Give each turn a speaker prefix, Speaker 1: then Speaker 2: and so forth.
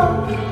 Speaker 1: Anchor,